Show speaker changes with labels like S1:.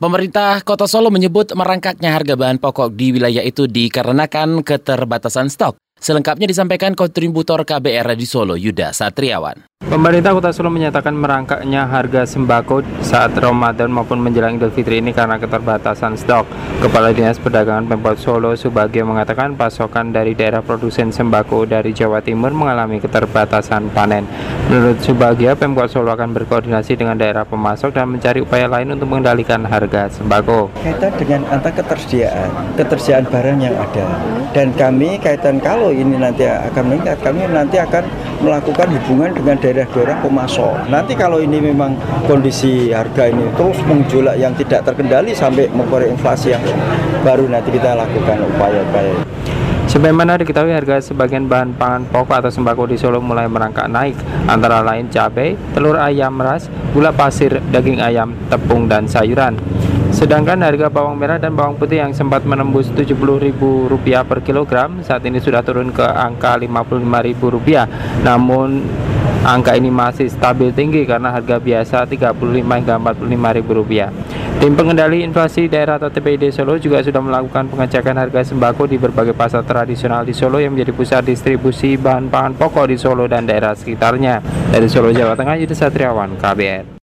S1: Pemerintah Kota Solo menyebut merangkaknya harga bahan pokok di wilayah itu dikarenakan keterbatasan stok. Selengkapnya disampaikan kontributor KBR di Solo, Yuda Satriawan.
S2: Pemerintah Kota Solo menyatakan merangkaknya harga sembako saat Ramadan maupun menjelang Idul Fitri ini karena keterbatasan stok. Kepala Dinas Perdagangan Pemkot Solo Subagio mengatakan pasokan dari daerah produsen sembako dari Jawa Timur mengalami keterbatasan panen. Menurut Subagio, Pemkot Solo akan berkoordinasi dengan daerah pemasok dan mencari upaya lain untuk mengendalikan harga sembako.
S3: Kaitan dengan antara ketersediaan, ketersediaan barang yang ada. Dan kami kaitan kalau ini nanti akan meningkat, kami nanti akan melakukan hubungan dengan daerah daerah-daerah pemasok. Nanti kalau ini memang kondisi harga ini terus menjual yang tidak terkendali sampai mengkorek inflasi yang baru nanti kita lakukan upaya-upaya.
S2: Sebagaimana diketahui harga sebagian bahan pangan pokok atau sembako di Solo mulai merangkak naik, antara lain cabai, telur ayam ras, gula pasir, daging ayam, tepung, dan sayuran. Sedangkan harga bawang merah dan bawang putih yang sempat menembus Rp70.000 per kilogram saat ini sudah turun ke angka Rp55.000. Namun Angka ini masih stabil tinggi karena harga biasa 35 hingga 45 ribu rupiah. Tim pengendali inflasi daerah atau TPID Solo juga sudah melakukan pengecekan harga sembako di berbagai pasar tradisional di Solo yang menjadi pusat distribusi bahan pangan pokok di Solo dan daerah sekitarnya. Dari Solo, Jawa Tengah, Yudha Satriawan, KBR.